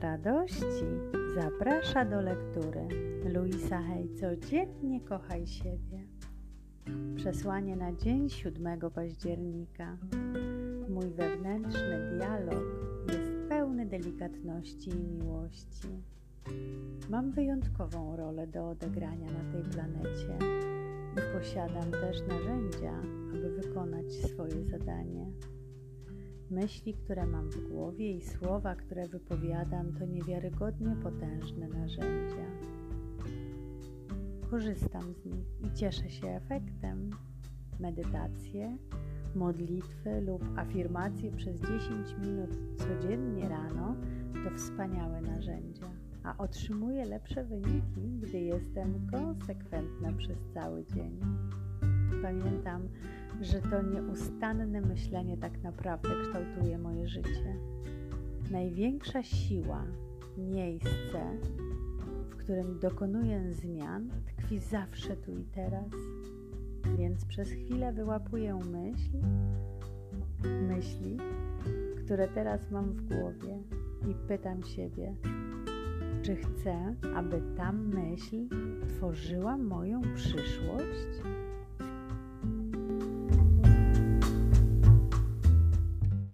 radości zaprasza do lektury. Luisa Hej, codziennie kochaj siebie. Przesłanie na dzień 7 października. Mój wewnętrzny dialog jest pełny delikatności i miłości. Mam wyjątkową rolę do odegrania na tej planecie i posiadam też narzędzia, aby wykonać swoje zadanie. Myśli, które mam w głowie i słowa, które wypowiadam, to niewiarygodnie potężne narzędzia. Korzystam z nich i cieszę się efektem. Medytacje, modlitwy lub afirmacje przez 10 minut codziennie rano to wspaniałe narzędzia, a otrzymuję lepsze wyniki, gdy jestem konsekwentna przez cały dzień. Pamiętam, że to nieustanne myślenie tak naprawdę kształtuje moje życie. Największa siła, miejsce, w którym dokonuję zmian, tkwi zawsze tu i teraz. Więc przez chwilę wyłapuję myśl, myśli, które teraz mam w głowie i pytam siebie, czy chcę, aby ta myśl tworzyła moją przyszłość?